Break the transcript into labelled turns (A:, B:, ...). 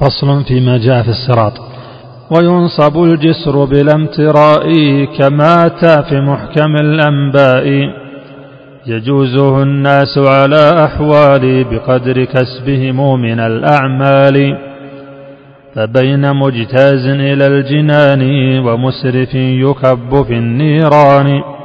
A: فصل فيما جاء في الصراط.
B: وينصب الجسر بلا امتراء كما أتى في محكم الأنباء. يجوزه الناس على أحوال بقدر كسبهم من الأعمال. فبين مجتاز إلى الجنان ومسرف يكب في النيران.